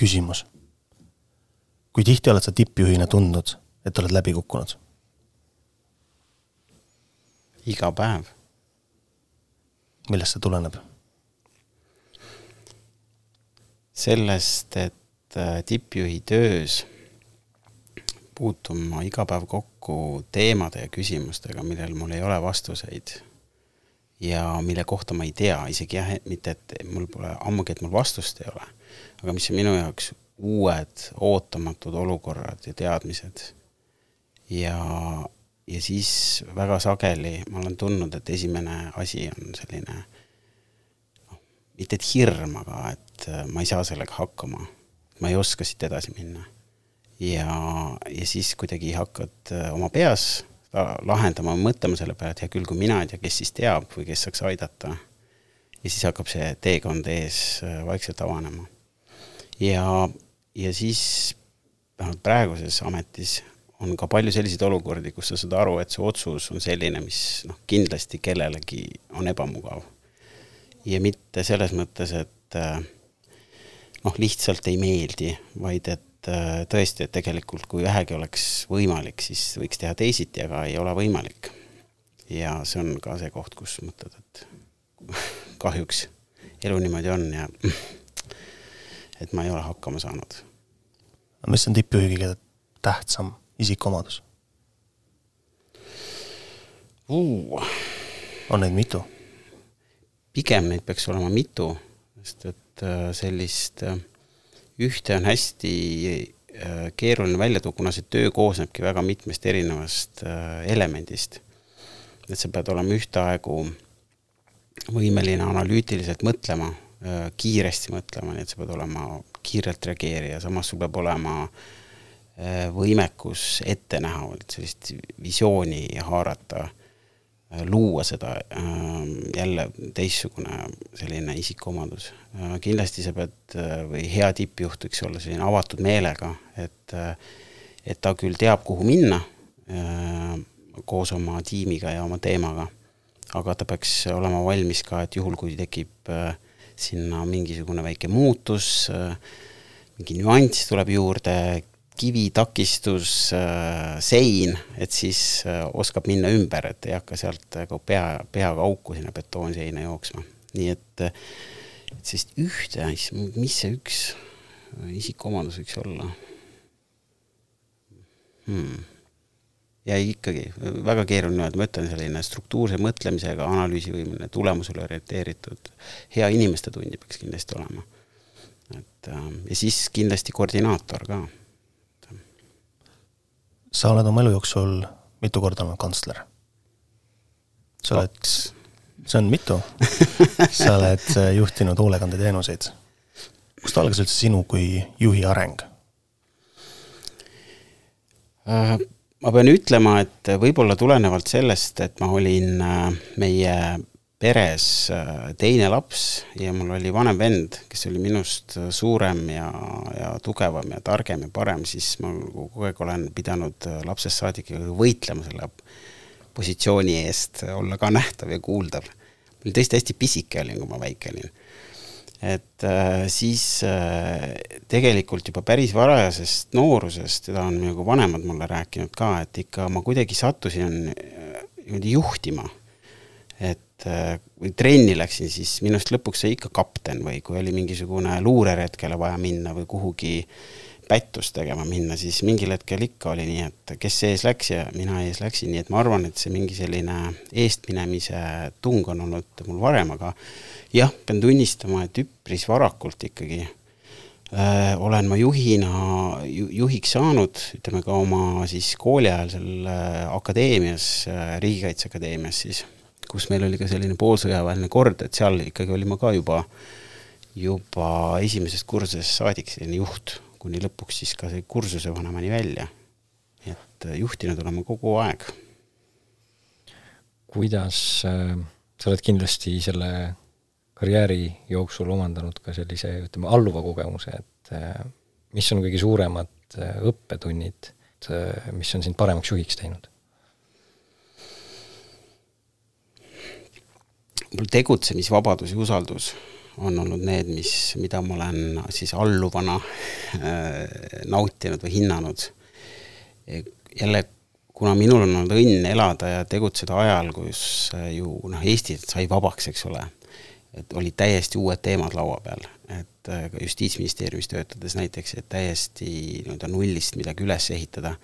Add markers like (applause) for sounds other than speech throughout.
küsimus. kui tihti oled sa tippjuhina tundnud, et oled läbi kukkunud? iga päev. millest see tuleneb? sellest, et äh, tippjuhi töös puutun ma iga päev kokku teemade ja küsimustega, millel mul ei ole vastuseid ja mille kohta ma ei tea, isegi jah, mitte et mul pole, ammugi, et mul vastust ei ole, aga mis on minu jaoks uued ootamatud olukorrad ja teadmised. ja, ja siis väga sageli ma olen tundnud, et esimene asi on selline noh, mitte et hirm, aga et ma ei saa sellega hakkama. ma ei oska siit edasi minna. ja, ja siis kuidagi hakkad oma peas lahendama, mõtlema selle peale, et hea küll, kui mina ei tea, kes siis teab või kes saaks aidata. ja siis hakkab see teekond ees äh, vaikselt avanema. Ja, ja siis vähemalt praeguses ametis on ka palju selliseid olukordi, kus sa saad aru, et see otsus on selline, mis noh, kindlasti kellelegi on ebamugav. ja mitte selles mõttes, et äh, noh, lihtsalt ei meeldi, vaid et äh, tõesti, et tegelikult kui vähegi oleks võimalik, siis võiks teha teisiti, aga ei ole võimalik. ja see on ka see koht, kus mõtled, et (laughs) kahjuks elu niimoodi on ja (laughs) et ma ei ole hakkama saanud. mis on tippjuhi kõige tähtsam isikuomadus uh.? on neid mitu? pigem neid peaks olema mitu, sest et äh, sellist äh, ühte on hästi äh, keeruline välja tuua, kuna see töö koosnebki väga mitmest erinevast elemendist. et sa pead olema ühtaegu võimeline analüütiliselt mõtlema, kiiresti mõtlema, nii et sa pead olema kiirelt reageerija, samas sul peab olema võimekus ette näha, sellist visiooni haarata Äh, luua seda äh, jälle teistsugune selline isikuomadus. Äh, kindlasti sa pead või hea tippjuht võiks olla selline avatud meelega, et et ta küll teab, kuhu minna koos oma tiimiga ja oma teemaga, aga ta peaks olema valmis ka, et juhul, kui tekib sinna mingisugune väike muutus, mingi nüanss tuleb juurde, kivi, takistus, sein, et siis oskab minna ümber, et ei hakka sealt nagu pea, peaga auku sinna betoonseina jooksma. nii et, et sellist ühte, mis see üks isikuomadus võiks olla hmm.? Ja ikkagi väga keeruline öelda, ma ütlen, selline struktuurse mõtlemisega, analüüsivõimeline, tulemusele orienteeritud, hea inimeste tundi peaks kindlasti olema. et äh, ja siis kindlasti koordinaator ka sa oled oma elu jooksul mitu korda olnud kantsler. sa oled, see on mitu (laughs) sa oled äh, juhtinud hoolekandeteenuseid. kust algas üldse sinu kui juhi areng uh,? Ma pean ütlema, et võib-olla tulenevalt sellest, et ma olin äh, meie peres äh, teine laps ja mul oli vanem vend, kes oli minust äh, suurem ja, ja tugevam ja targem ja parem, siis ma kogu aeg olen pidanud lapsest saadik võitlema selle positsiooni eest, olla ka nähtav ja kuuldav. ma olin tõesti hästi pisike olin, kui ma väike olin. Et äh, siis äh, tegelikult juba päris varajasest noorusest, seda on nagu vanemad mulle rääkinud ka, et ikka ma kuidagi sattusin niimoodi juhtima. Et äh, kui trenni läksin, siis minust lõpuks sai ikka kapten või kui oli mingisugune luureretkele vaja minna või kuhugi pättust tegema minna, siis mingil hetkel ikka oli nii, et kes ees läks ja mina ees läksin, nii et ma arvan, et see mingi selline eestminemise tung on olnud mul varem, aga jah, pean tunnistama, et üpris varakult ikkagi äh, olen ma juhina ju,, juhiks saanud, ütleme ka oma siis kooli ajal seal äh, akadeemias äh,, Riigikaitseakadeemias siis kus meil oli ka selline poolsõjaväeline kord, et seal ikkagi olin ma ka juba, juba esimesest kursusest saadik selline juht, kuni lõpuks siis ka see kursuse vanemani välja. et äh, juhtinud olen ma kogu aeg. kuidas äh,, sa oled kindlasti selle karjääri jooksul omandanud ka sellise, ütleme, alluva kogemuse, et äh, mis on kõige suuremad õppetunnid, mis on sind paremaks juhiks teinud? mul tegutsemisvabadus ja usaldus on olnud need, mis, mida ma olen siis alluvana äh, nautinud või hinnanud. jälle, kuna minul on olnud õnn elada ja tegutseda ajal, kus äh, ju noh, Eesti sai vabaks, eks ole, et olid täiesti uued teemad laua peal, et äh, ka Justiitsministeeriumis töötades näiteks, et täiesti nii-öelda nullist midagi üles ehitada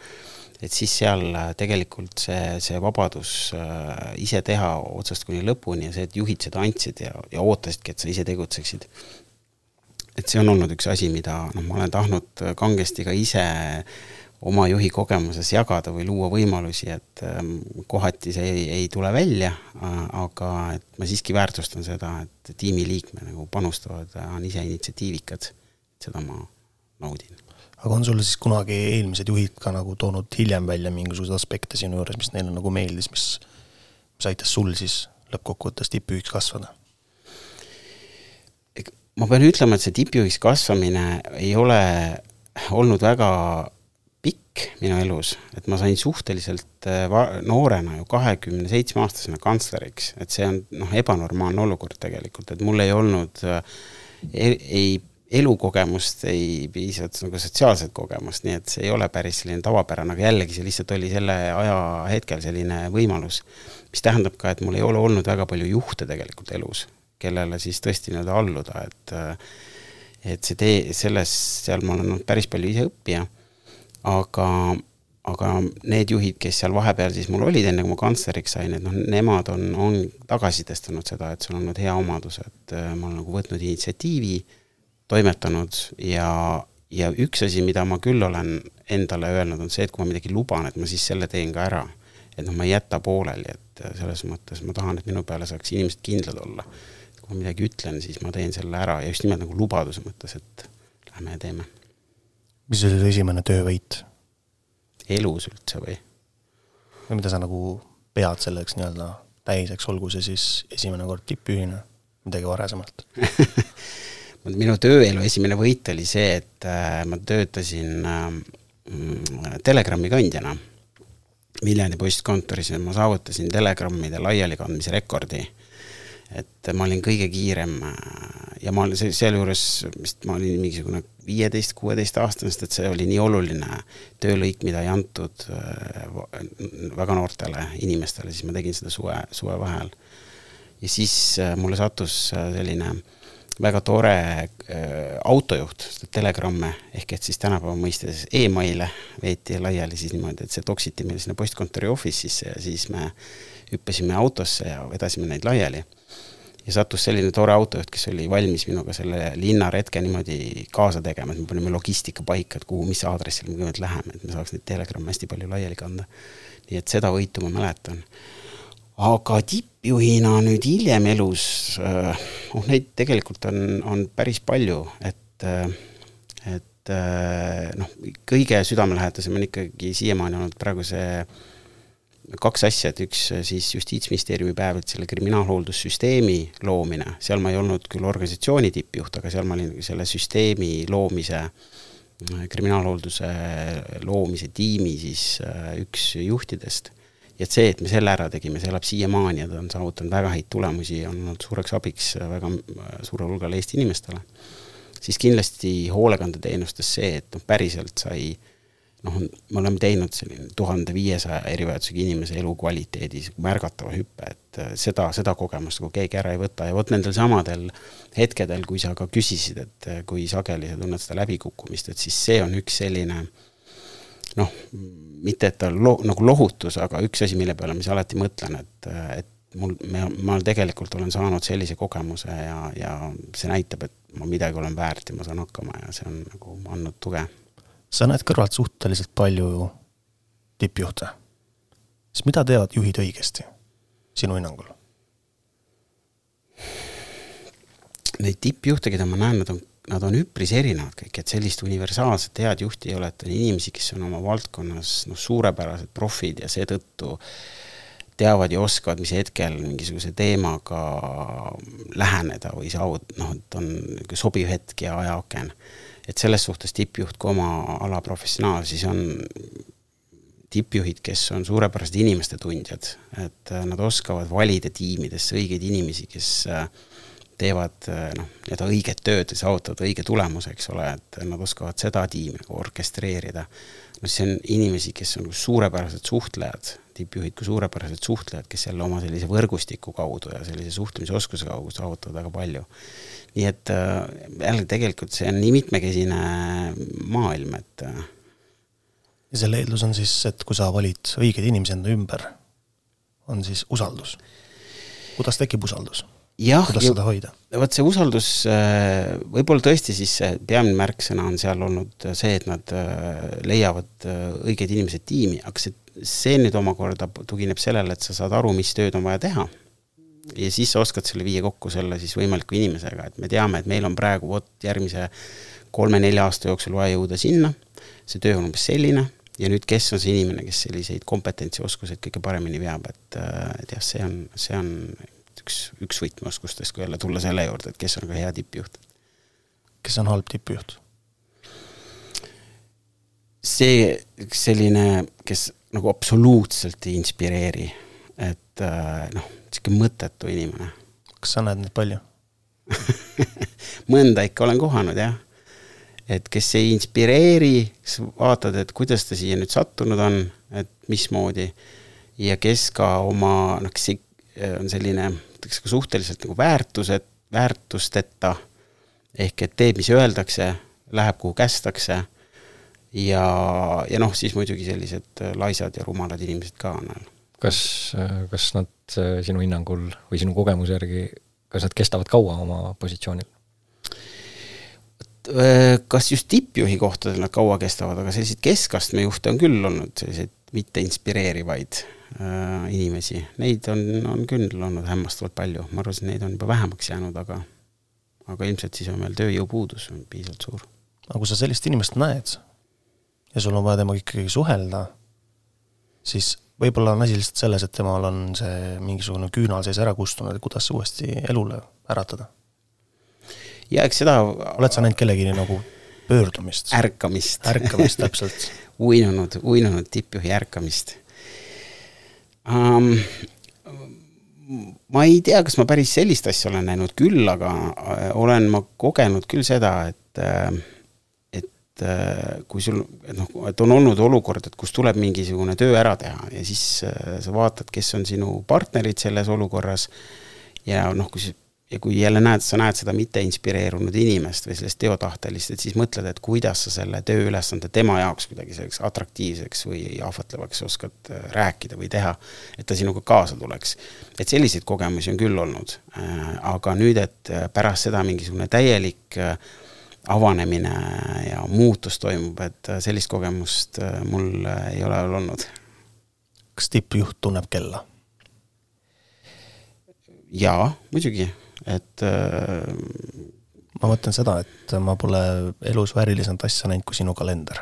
et siis seal äh, tegelikult see, see vabadus äh, ise teha otsast kuni lõpuni ja see, et juhid seda andsid ja, ja ootasidki, et sa ise tegutseksid. et see on olnud üks asi, mida noh, ma olen tahtnud kangesti ka ise oma juhi kogemuses jagada või luua võimalusi, et ähm, kohati see ei, ei tule välja, aga et ma siiski väärtustan seda, et tiimiliikme nagu panustavad, on ise initsiatiivikad, seda ma naudin aga on sulle siis kunagi eelmised juhid ka nagu toonud hiljem välja mingisuguseid aspekte sinu juures, mis neile nagu meeldis, mis, mis aitas sul siis lõppkokkuvõttes tippjuhiks kasvada? ma pean ütlema, et see tippjuhiks kasvamine ei ole olnud väga pikk minu elus, et ma sain suhteliselt äh, va-, noorena ju kahekümne seitsme aastasena kantsleriks, et see on noh, ebanormaalne olukord tegelikult, et mul ei olnud äh, ei, ei elukogemust, ei piisavalt nagu sotsiaalset kogemust, nii et see ei ole päris selline tavapärane, aga jällegi see lihtsalt oli selle ajahetkel selline võimalus. mis tähendab ka, et mul ei ole olnud väga palju juhte tegelikult elus, kellele siis tõesti nii-öelda alluda, et et see tee, selles, seal ma olen olnud päris palju ise õppija, aga, aga need juhid, kes seal vahepeal siis mul olid, enne kui ma kantsleriks sain, et noh, nemad on, on tagasisidestanud seda, et see on olnud hea omadus, et ma olen nagu võtnud initsiatiivi toimetanud ja, ja üks asi, mida ma küll olen endale öelnud, on see, et kui ma midagi luban, et ma siis selle teen ka ära. et noh, ma ei jäta pooleli, et selles mõttes ma tahan, et minu peale saaks inimesed kindlad olla. kui ma midagi ütlen, siis ma teen selle ära ja just nimelt nagu lubaduse mõttes, et lähme ja teeme. mis oli su esimene töövõit? elus üldse või? või mida sa nagu pead selleks nii-öelda tähiseks, olgu see siis esimene kord tippjuhina, midagi varasemalt (laughs) minu tööelu esimene võit oli see, et äh, ma töötasin äh, Telegrami kandjana Viljandi postkontoris ja ma saavutasin telegrammide laialikandmise rekordi. et ma olin kõige kiirem äh, ja ma olin sealjuures vist ma olin mingisugune viieteist, kuueteist aastane, sest et see oli nii oluline töölõik, mida ei antud väga noortele inimestele, siis ma tegin seda suve, suvevaheajal. ja siis mulle sattus selline äh, väga tore äh, autojuht, telegramme, ehk et siis tänapäeva mõistes email'e veeti laiali siis niimoodi, et see toksiti meil sinna postkontori office'isse ja siis me hüppasime autosse ja vedasime neid laiali. ja sattus selline tore autojuht, kes oli valmis minuga selle linnaretke niimoodi kaasa tegema, et me panime logistika paika, et kuhu, mis aadressil me kõigepealt läheme, et me saaks neid telegramme hästi palju laiali kanda. nii et seda võitu ma mäletan aga tippjuhina nüüd hiljem elus, noh neid tegelikult on, on päris palju, et, äh, et äh, noh, kõige südamelähedasem on ikkagi siiamaani olnud praegu see kaks asja, et üks siis Justiitsministeeriumi päev, et selle kriminaalhooldussüsteemi loomine, seal ma ei olnud küll organisatsiooni tippjuht, aga seal ma olin selle süsteemi loomise, kriminaalhoolduse loomise tiimi siis üks juhtidest ja et see, et me selle ära tegime, see elab siiamaani ja ta on saavutanud väga häid tulemusi ja on olnud suureks abiks väga suurele hulgale Eesti inimestele, siis kindlasti hoolekandeteenustes see, et noh, päriselt sai noh, me oleme teinud selline tuhande viiesaja erivajadusega inimese elukvaliteedis märgatava hüppe, et äh, seda, seda kogemust nagu keegi ära ei võta ja vot nendel samadel hetkedel, kui sa ka küsisid, et äh, kui sageli sa tunned seda läbikukkumist, et siis see on üks selline noh, mitte et ta lo-, nagu lohutus, aga üks asi, mille peale ma siis alati mõtlen, et, et mul, me, ma tegelikult olen saanud sellise kogemuse ja, ja see näitab, et ma midagi olen väärt ja ma saan hakkama ja see on nagu andnud tuge. sa näed kõrvalt suhteliselt palju tippjuhte. siis mida teevad juhid õigesti, sinu hinnangul? Neid tippjuhte, keda ma näen, nad on nad on üpris erinevad kõik, et sellist universaalset head juhti ei ole, et on inimesi, kes on oma valdkonnas noh, suurepärased profid ja seetõttu teavad ja oskavad, mis hetkel mingisuguse teemaga läheneda või saavut-, noh, et on niisugune sobiv hetk ja ajaaken. et selles suhtes tippjuht kui oma ala professionaal, siis on tippjuhid, kes on suurepärased inimeste tundjad, et nad oskavad valida tiimidesse õigeid inimesi, kes äh, teevad noh, nii-öelda õiget tööd ja saavutavad õige tulemuse, eks ole, et nad oskavad seda tiimi nagu orkestreerida. no see on inimesi, kes on suurepärased suhtlejad, tippjuhid kui suurepärased suhtlejad, kes jälle oma sellise võrgustiku kaudu ja sellise suhtlemisoskuse kaudu saavutavad väga palju. nii et jälle tegelikult see on nii mitmekesine maailm, et ja selle eeldus on siis, et kui sa valid õigeid inimesi enda ümber, on siis usaldus. kuidas tekib usaldus? Kuidas seda hoida? vot see usaldus, äh, võib-olla tõesti siis see peamine märksõna on seal olnud see, et nad äh, leiavad äh, õiged inimesed tiimi, aga see, see nüüd omakorda tugineb sellele, et sa saad aru, mis tööd on vaja teha. ja siis sa oskad selle viia kokku selle siis võimaliku inimesega, et me teame, et meil on praegu vot järgmise kolme-nelja aasta jooksul vaja jõuda sinna, see töö on umbes selline ja nüüd, kes on see inimene, kes selliseid kompetentsi, oskuseid kõige paremini veab, et, et jah, see on, see on üks, üks võtmeoskustest, kui jälle tulla selle juurde, et kes on ka hea tippjuht. kes on halb tippjuht? see selline, kes nagu absoluutselt ei inspireeri, et äh, noh, niisugune mõttetu inimene. kas sa näed neid palju (laughs) mõnda ikka olen kohanud, jah. et kes ei inspireeri, kes vaatad, et kuidas ta siia nüüd sattunud on, et mismoodi, ja kes ka oma, noh, kes ei on selline, ütleks ka suhteliselt nagu väärtused, väärtusteta, ehk et teeb, mis öeldakse, läheb, kuhu kästakse, ja, ja noh, siis muidugi sellised laisad ja rumalad inimesed ka on. kas, kas nad sinu hinnangul või sinu kogemuse järgi, kas nad kestavad kaua oma positsioonil? kas just tippjuhi kohtadel nad kaua kestavad, aga selliseid keskastme juhte on küll olnud, selliseid mitte inspireerivaid äh, inimesi, neid on, on küll olnud hämmastavalt palju, ma arvasin, neid on juba vähemaks jäänud, aga aga ilmselt siis on meil tööjõupuudus on piisavalt suur. aga kui sa sellist inimest näed ja sul on vaja temaga ikkagi suhelda, siis võib-olla on asi lihtsalt selles, et temal on see mingisugune küünal sees ära kustunud, et kuidas uuesti elule äratada? ja eks seda oled sa näinud kellelegi nagu pöördumist? ärkamist. ärkamist, täpselt (laughs) uinunud, uinunud tippjuhi ärkamist um,. ma ei tea, kas ma päris sellist asja olen näinud, küll aga äh, olen ma kogenud küll seda, et äh, et äh, kui sul, et noh, et on olnud olukord, et kus tuleb mingisugune töö ära teha ja siis sa vaatad, kes on sinu partnerid selles olukorras ja noh, kui ja kui jälle näed, sa näed seda mitte inspireerunud inimest või sellist teotahtelist, et siis mõtled, et kuidas sa selle tööülesande tema jaoks kuidagi selliseks atraktiivseks või ahvatlevaks oskad äh, rääkida või teha, et ta sinuga kaasa tuleks. et selliseid kogemusi on küll olnud, äh, aga nüüd, et äh, pärast seda mingisugune täielik avanemine ja muutus toimub, et sellist kogemust mul ei ole veel olnud. kas tippjuht tunneb kella? jaa, muidugi et äh, ma mõtlen seda, et ma pole elus väärilisemat asja näinud kui sinu kalender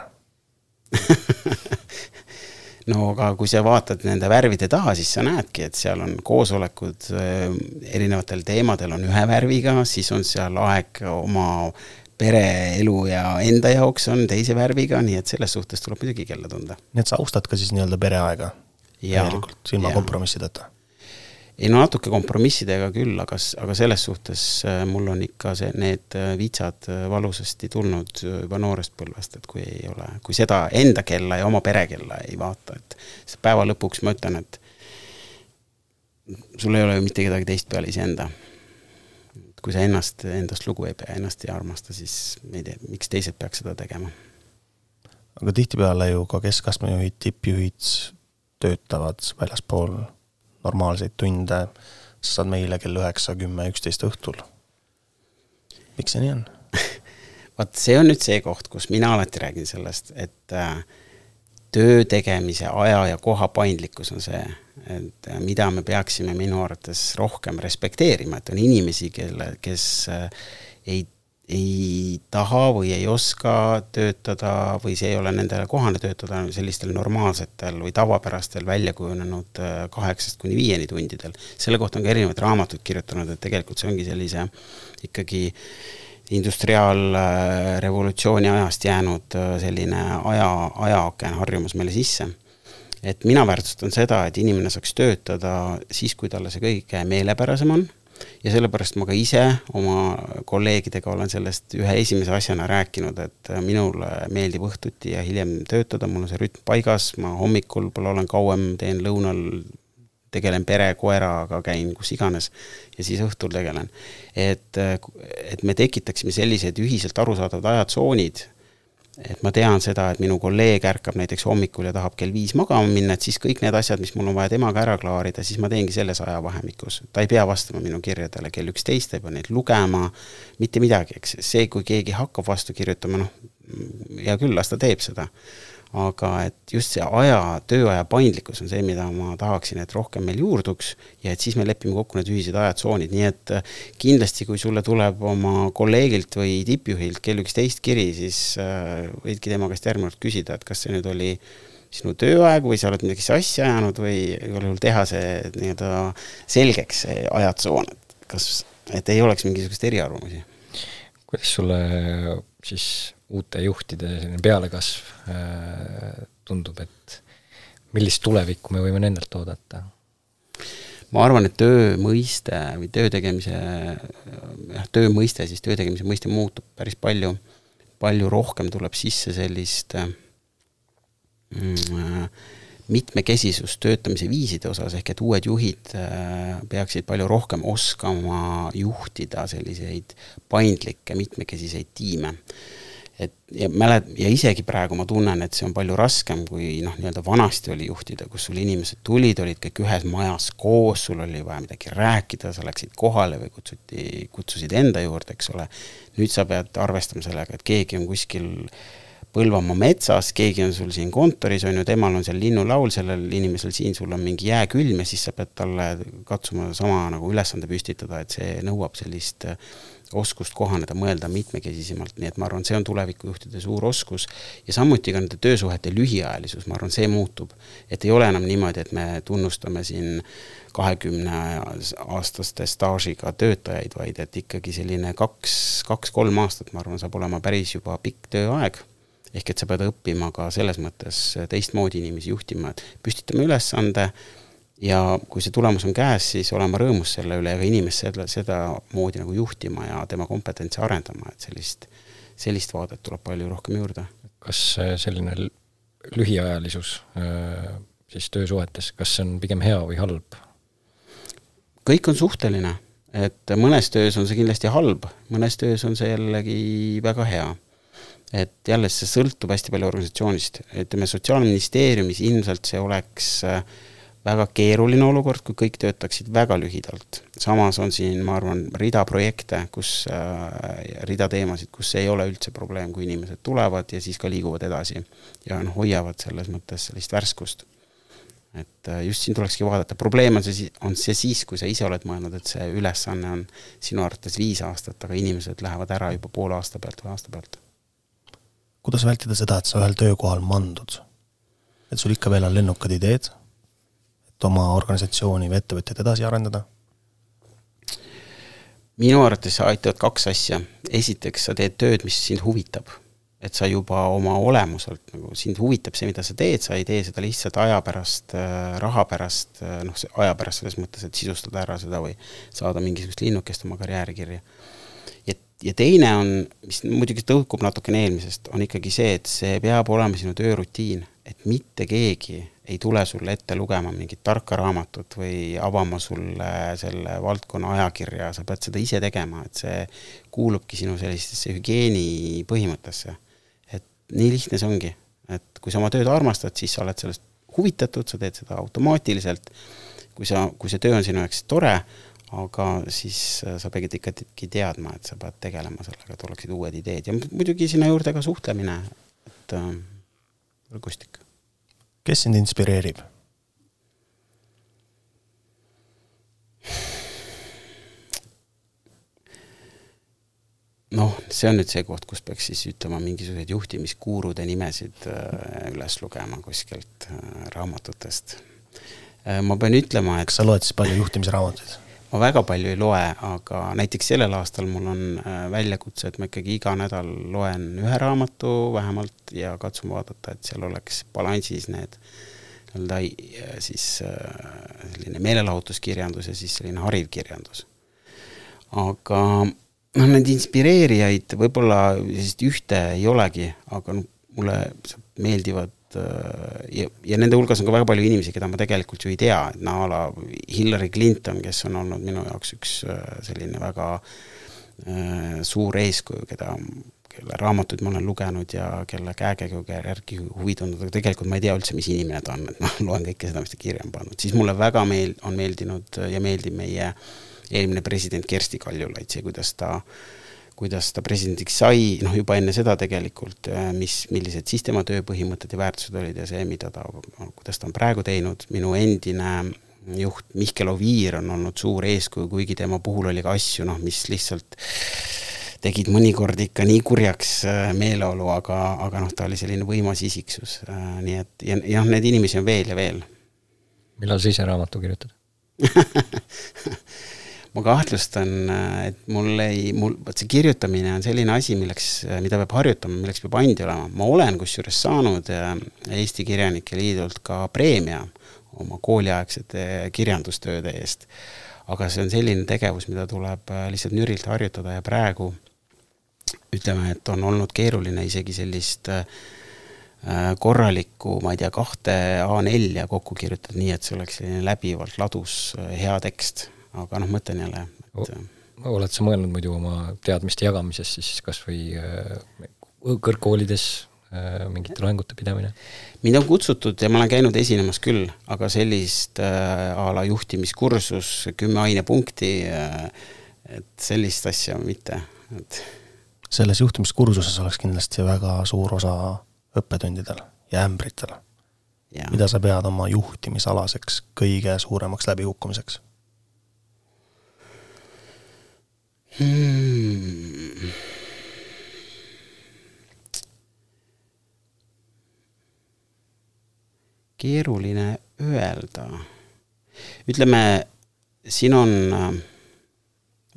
(laughs) no aga kui sa vaatad nende värvide taha, siis sa näedki, et seal on koosolekud äh, erinevatel teemadel on ühe värviga, siis on seal aeg oma pereelu ja enda jaoks on teise värviga, nii et selles suhtes tuleb muidugi kella tunda. nii et sa austad ka siis nii-öelda pereaega? täielikult, ilma kompromissideta? Ei no natuke kompromissidega küll, aga, aga selles suhtes äh, mul on ikka see, need äh, vitsad äh, valusasti tulnud juba noorest põlvest, et kui ei ole, kui seda enda kella ja oma pere kella ei vaata, et päeva lõpuks ma ütlen, et sul ei ole ju mitte kedagi teist peale iseenda. kui sa ennast, endast lugu ei pea, ennast ei armasta, siis ei tea, miks teised peaks seda tegema. aga tihtipeale ju ka keskastme juhid, tippjuhid töötavad väljaspool normaalseid tunde, sa saad meile kell üheksa, kümme, üksteist õhtul. miks see nii on (laughs) vot see on nüüd see koht, kus mina alati räägin sellest, et äh, töö tegemise aja ja koha paindlikkus on see, et äh, mida me peaksime minu arvates rohkem respekteerima, et on inimesi, kelle, kes äh, ei ei taha või ei oska töötada või see ei ole nendele kohane töötada sellistel normaalsetel või tavapärastel välja kujunenud äh, kaheksast kuni viieni tundidel. selle kohta on ka erinevaid raamatuid kirjutanud, et tegelikult see ongi sellise ikkagi industriaalrevolutsiooni ajast jäänud äh, selline aja, ajaaken harjumus meile sisse. et mina väärtustan seda, et inimene saaks töötada siis, kui talle see kõige meelepärasem on ja sellepärast ma ka ise oma kolleegidega olen sellest ühe esimese asjana rääkinud, et minule meeldib õhtuti ja hiljem töötada, mul on see rütm paigas, ma hommikul võib-olla olen kauem, teen lõunal, tegelen pere, koeraga, käin kus iganes ja siis õhtul tegelen. et, et me tekitaksime sellised ühiselt arusaadavad ajatsoonid et ma tean seda, et minu kolleeg ärkab näiteks hommikul ja tahab kell viis magama minna, et siis kõik need asjad, mis mul on vaja temaga ära klaarida, siis ma teengi selles ajavahemikus. ta ei pea vastama minu kirjadele kell üksteist, ta ei pea neid lugema, mitte midagi, eks, see, kui keegi hakkab vastu kirjutama, noh, hea küll, las ta teeb seda aga et just see aja, tööaja paindlikkus on see, mida ma tahaksin, et rohkem meil juurduks ja et siis me lepime kokku need ühised ajatsoonid, nii et äh, kindlasti, kui sulle tuleb oma kolleegilt või tippjuhilt kell üksteist kiri, siis äh, võidki tema käest järgmine kord küsida, et kas see nüüd oli sinu tööaeg või sa oled midagi sassi ajanud või igal juhul teha see nii-öelda selgeks, see ajatsoon, et kas, et ei oleks mingisuguseid eriarvamusi. kuidas sulle siis uute juhtide selline pealekasv äh, tundub, et millist tulevikku me võime nendelt oodata? ma arvan, et töö mõiste või töö tegemise, jah, töö mõiste, siis töö tegemise mõiste muutub päris palju, palju rohkem tuleb sisse sellist mm, mitmekesisust töötamise viiside osas, ehk et uued juhid äh, peaksid palju rohkem oskama juhtida selliseid paindlikke mitmekesiseid tiime et ja mäled- ja isegi praegu ma tunnen, et see on palju raskem, kui noh, nii-öelda vanasti oli juhtida, kus sul inimesed tulid, olid kõik ühes majas koos, sul oli vaja midagi rääkida, sa läksid kohale või kutsuti, kutsusid enda juurde, eks ole. nüüd sa pead arvestama sellega, et keegi on kuskil Põlvamaa metsas, keegi on sul siin kontoris, on ju, temal on seal linnulaul, sellel inimesel siin, sul on mingi jääkülm ja siis sa pead talle katsuma sama nagu ülesande püstitada, et see nõuab sellist äh, oskust kohaneda, mõelda mitmekesisemalt, nii et ma arvan, see on tulevikujuhtide suur oskus ja samuti ka nende töösuhete lühiajalisus, ma arvan, see muutub. et ei ole enam niimoodi, et me tunnustame siin kahekümne aastaste staažiga töötajaid, vaid et ikkagi selline kaks, kaks-kolm aastat, ma arvan, saab olema päris juba pikk tööaeg ehk et sa pead õppima ka selles mõttes teistmoodi inimesi juhtima, et püstitame ülesande, ja kui see tulemus on käes, siis olema rõõmus selle üle ja ka inimest seda, sedamoodi nagu juhtima ja tema kompetentsi arendama, et sellist, sellist vaadet tuleb palju rohkem juurde. kas selline lühiajalisus äh, siis töösuhetes, kas see on pigem hea või halb? kõik on suhteline, et mõnes töös on see kindlasti halb, mõnes töös on see jällegi väga hea et jälle see sõltub hästi palju organisatsioonist, ütleme Sotsiaalministeeriumis ilmselt see oleks äh, väga keeruline olukord, kui kõik töötaksid väga lühidalt. samas on siin, ma arvan, rida projekte, kus äh,, rida teemasid, kus ei ole üldse probleem, kui inimesed tulevad ja siis ka liiguvad edasi. ja noh, hoiavad selles mõttes sellist värskust. et äh, just siin tulekski vaadata, probleem on see, on see siis, kui sa ise oled mõelnud, et see ülesanne on sinu arvates viis aastat, aga inimesed lähevad ära juba poole aasta pealt või aasta pealt. kuidas vältida seda, et sa ühel töökohal mandud? et sul ikka veel on lennukad ideed et oma organisatsiooni või ettevõtjat edasi arendada? minu arvates aitavad kaks asja. esiteks, sa teed tööd, mis sind huvitab. et sa juba oma olemuselt nagu, sind huvitab see, mida sa teed, sa ei tee seda lihtsalt aja pärast, äh, raha pärast, äh, noh, aja pärast selles mõttes, et sisustada ära seda või saada mingisugust linnukest oma karjääri kirja. ja, ja teine on, mis muidugi tõukub natukene eelmisest, on ikkagi see, et see peab olema sinu töörutiin, et mitte keegi ei tule sulle ette lugema mingit tarka raamatut või avama sulle selle valdkonna ajakirja, sa pead seda ise tegema, et see kuulubki sinu sellistesse hügieeni põhimõttesse. et nii lihtne see ongi, et kui sa oma tööd armastad, siis sa oled sellest huvitatud, sa teed seda automaatiliselt, kui sa, kui see töö on sinu jaoks tore, aga siis sa pead ikkagi teadma, et sa pead tegelema sellega, et oleksid uued ideed. Ja muidugi sinna juurde ka suhtlemine, et äh, võrgustik kes sind inspireerib? noh, see on nüüd see koht, kus peaks siis ütlema mingisuguseid juhtimiskuurude nimesid äh, üles lugema kuskilt äh, raamatutest. Äh, ma pean ütlema, et kas sa loed siis palju juhtimisraamatuid? Ma väga palju ei loe, aga näiteks sellel aastal mul on äh, väljakutse, et ma ikkagi iga nädal loen ühe raamatu vähemalt ja katsun vaadata, et seal oleks balansis need nii-öelda äh, siis äh, selline meelelahutuskirjandus ja siis selline hariv kirjandus. aga noh, neid inspireerijaid võib-olla sellist ühte ei olegi, aga noh, mulle meeldivad äh, ja, ja nende hulgas on ka väga palju inimesi, keda ma tegelikult ju ei tea, et no a la Hillary Clinton, kes on olnud minu jaoks üks äh, selline väga äh, suur eeskuju, keda, kelle raamatuid ma olen lugenud ja kelle käekäiguga järgi huvi tundnud, aga tegelikult ma ei tea üldse, mis inimene ta on, et ma (laughs) loen kõike seda, mis ta kirja on pannud, siis mulle väga meel-, on meeldinud ja meeldib meie eelmine president Kersti Kaljulaid, see, kuidas ta äh, kuidas ta presidendiks sai, noh juba enne seda tegelikult, äh, mis, millised siis tema tööpõhimõtted ja väärtused olid ja see, mida ta, kuidas ta on praegu teinud, minu endine juht Mihkel Oviir on olnud suur eeskuju, kuigi tema puhul oli ka asju, noh, mis lihtsalt tegid mõnikord ikka nii kurjaks äh, meeleolu, aga, aga noh, ta oli selline võimas isiksus, äh, nii et ja, ja noh, neid inimesi on veel ja veel. millal sa ise raamatu kirjutad (laughs) ma kahtlustan, et mul ei, mul, vot see kirjutamine on selline asi, milleks, mida peab harjutama, milleks peab andi olema. ma olen kusjuures saanud äh, Eesti Kirjanike Liidult ka preemia oma kooliaegsete kirjandustööde eest. aga see on selline tegevus, mida tuleb äh, lihtsalt nürilt harjutada ja praegu ütleme, et on olnud keeruline isegi sellist äh, korralikku, ma ei tea, kahte A4 kokku kirjutada nii, et see oleks selline läbivalt ladus hea tekst aga noh, mõtlen jälle, et oled sa mõelnud muidu oma teadmiste jagamisest siis kas või äh, kõrgkoolides äh, mingite loengute pidamine? mind on kutsutud ja ma olen käinud esinemas küll, aga sellist äh, a la juhtimiskursus, kümme ainepunkti äh,, et sellist asja mitte, et selles juhtimiskursuses oleks kindlasti väga suur osa õppetundidel ja ämbritel. mida sa pead oma juhtimisalaseks kõige suuremaks läbikukkumiseks hmm.? keeruline öelda. ütleme, siin on äh,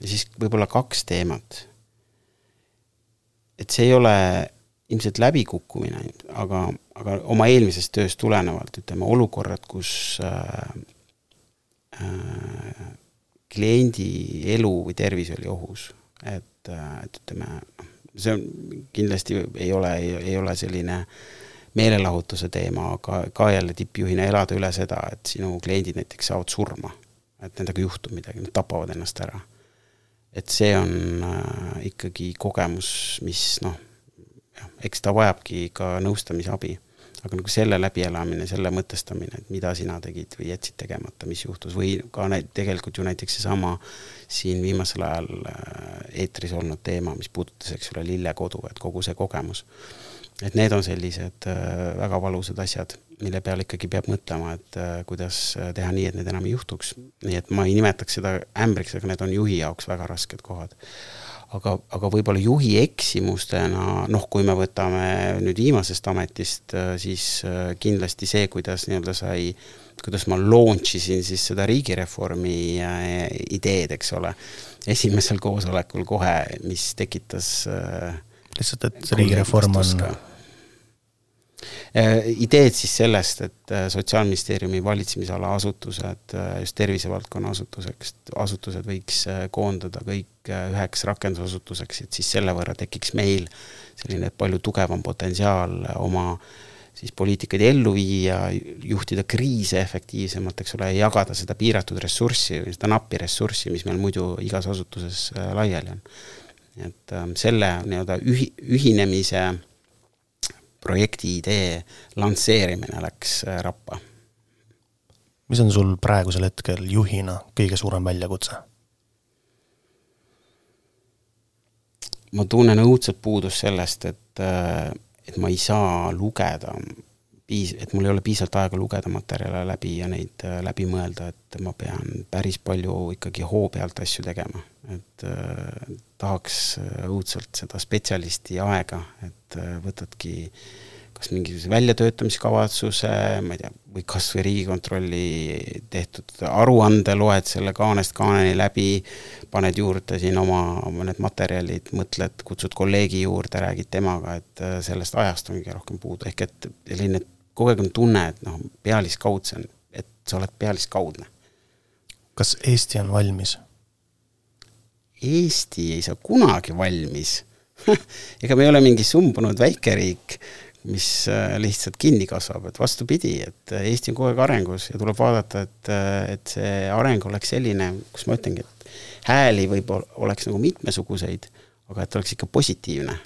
siis võib-olla kaks teemat. et see ei ole ilmselt läbikukkumine, aga, aga oma eelmisest tööst tulenevalt, ütleme, olukorrad, kus äh, äh, kliendi elu või tervis oli ohus. et, et ütleme, noh, see on kindlasti ei ole, ei ole selline meelelahutuse teema, aga ka jälle tippjuhina elada üle seda, et sinu kliendid näiteks saavad surma. et nendega juhtub midagi, nad tapavad ennast ära. et see on äh, ikkagi kogemus, mis noh, jah, eks ta vajabki ka nõustamisabi aga nagu selle läbielamine, selle mõtestamine, et mida sina tegid või jätsid tegemata, mis juhtus või ka näit-, tegelikult ju näiteks seesama siin viimasel ajal äh, eetris olnud teema, mis puudutas, eks ole, lillekodu, et kogu see kogemus. et need on sellised äh, väga valusad asjad, mille peale ikkagi peab mõtlema, et äh, kuidas teha nii, et need enam ei juhtuks. nii et ma ei nimetaks seda ämbriks, aga need on juhi jaoks väga rasked kohad aga, aga võib-olla juhi eksimustena, noh, kui me võtame nüüd viimasest ametist, äh, siis äh, kindlasti see, kuidas nii-öelda sai, kuidas ma launch isin siis seda riigireformi äh, ideed, eks ole, esimesel koosolekul kohe, mis tekitas lihtsalt, et riigireform on Äh, ideed siis sellest, et äh, Sotsiaalministeeriumi valitsemisala asutused, äh, just tervisevaldkonna asutuseks, asutused võiks koondada kõik üheks rakendusasutuseks, et siis selle võrra tekiks meil selline palju tugevam potentsiaal oma siis poliitikaid ellu viia, juhtida kriise efektiivsemalt, eks ole, ja jagada seda piiratud ressurssi või seda nappi ressurssi, mis meil muidu igas asutuses laiali on. et selle nii-öelda ühi-, ühinemise projekti idee lansseerimine läks äh, rappa. mis on sul praegusel hetkel juhina kõige suurem väljakutse? ma tunnen õudset puudust sellest, et, äh, et ma ei saa lugeda piis-, et mul ei ole piisavalt aega lugeda materjale läbi ja neid äh, läbi mõelda, et ma pean päris palju ikkagi hoo pealt asju tegema. et tahaks õudselt seda spetsialisti aega, et äh, võtadki kas mingisuguse väljatöötamiskavatsuse, ma ei tea, või kas või Riigikontrolli tehtud aruande loed selle kaanest kaaneni läbi, paned juurde siin oma mõned materjalid, mõtled, kutsud kolleegi juurde, räägid temaga, et äh, sellest ajast on kõige rohkem puudu, ehk et selline kogu aeg on tunne, et noh, pealiskaudse on, et sa oled pealiskaudne. kas Eesti on valmis? Eesti ei saa kunagi valmis. (laughs) Ega me ei ole mingi sumbunud väikeriik, mis äh, lihtsalt kinni kasvab, et vastupidi, et äh, Eesti on kogu aeg arengus ja tuleb vaadata, et, äh, et see areng oleks selline, kus ma ütlengi, et hääli võib-olla oleks nagu mitmesuguseid, aga et oleks ikka positiivne